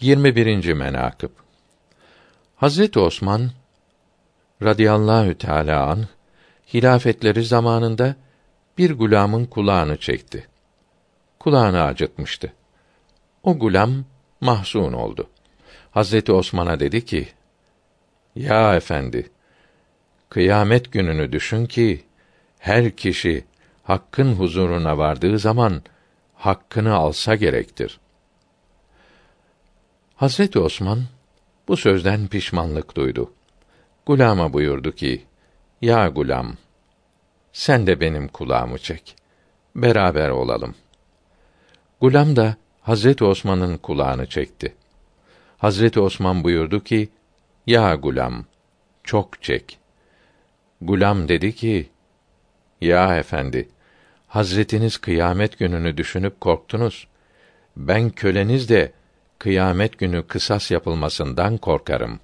21. menakıb Hazreti Osman radıyallahu teala an hilafetleri zamanında bir gulamın kulağını çekti. Kulağını acıtmıştı. O gulam mahzun oldu. Hazreti Osman'a dedi ki: Ya efendi, kıyamet gününü düşün ki her kişi hakkın huzuruna vardığı zaman hakkını alsa gerektir. Hazreti Osman bu sözden pişmanlık duydu. Gulama buyurdu ki: Ya gulam, sen de benim kulağımı çek. Beraber olalım. Gulam da Hazreti Osman'ın kulağını çekti. Hazreti Osman buyurdu ki: Ya gulam, çok çek. Gulam dedi ki: Ya efendi, Hazretiniz kıyamet gününü düşünüp korktunuz. Ben köleniz de kıyamet günü kısas yapılmasından korkarım.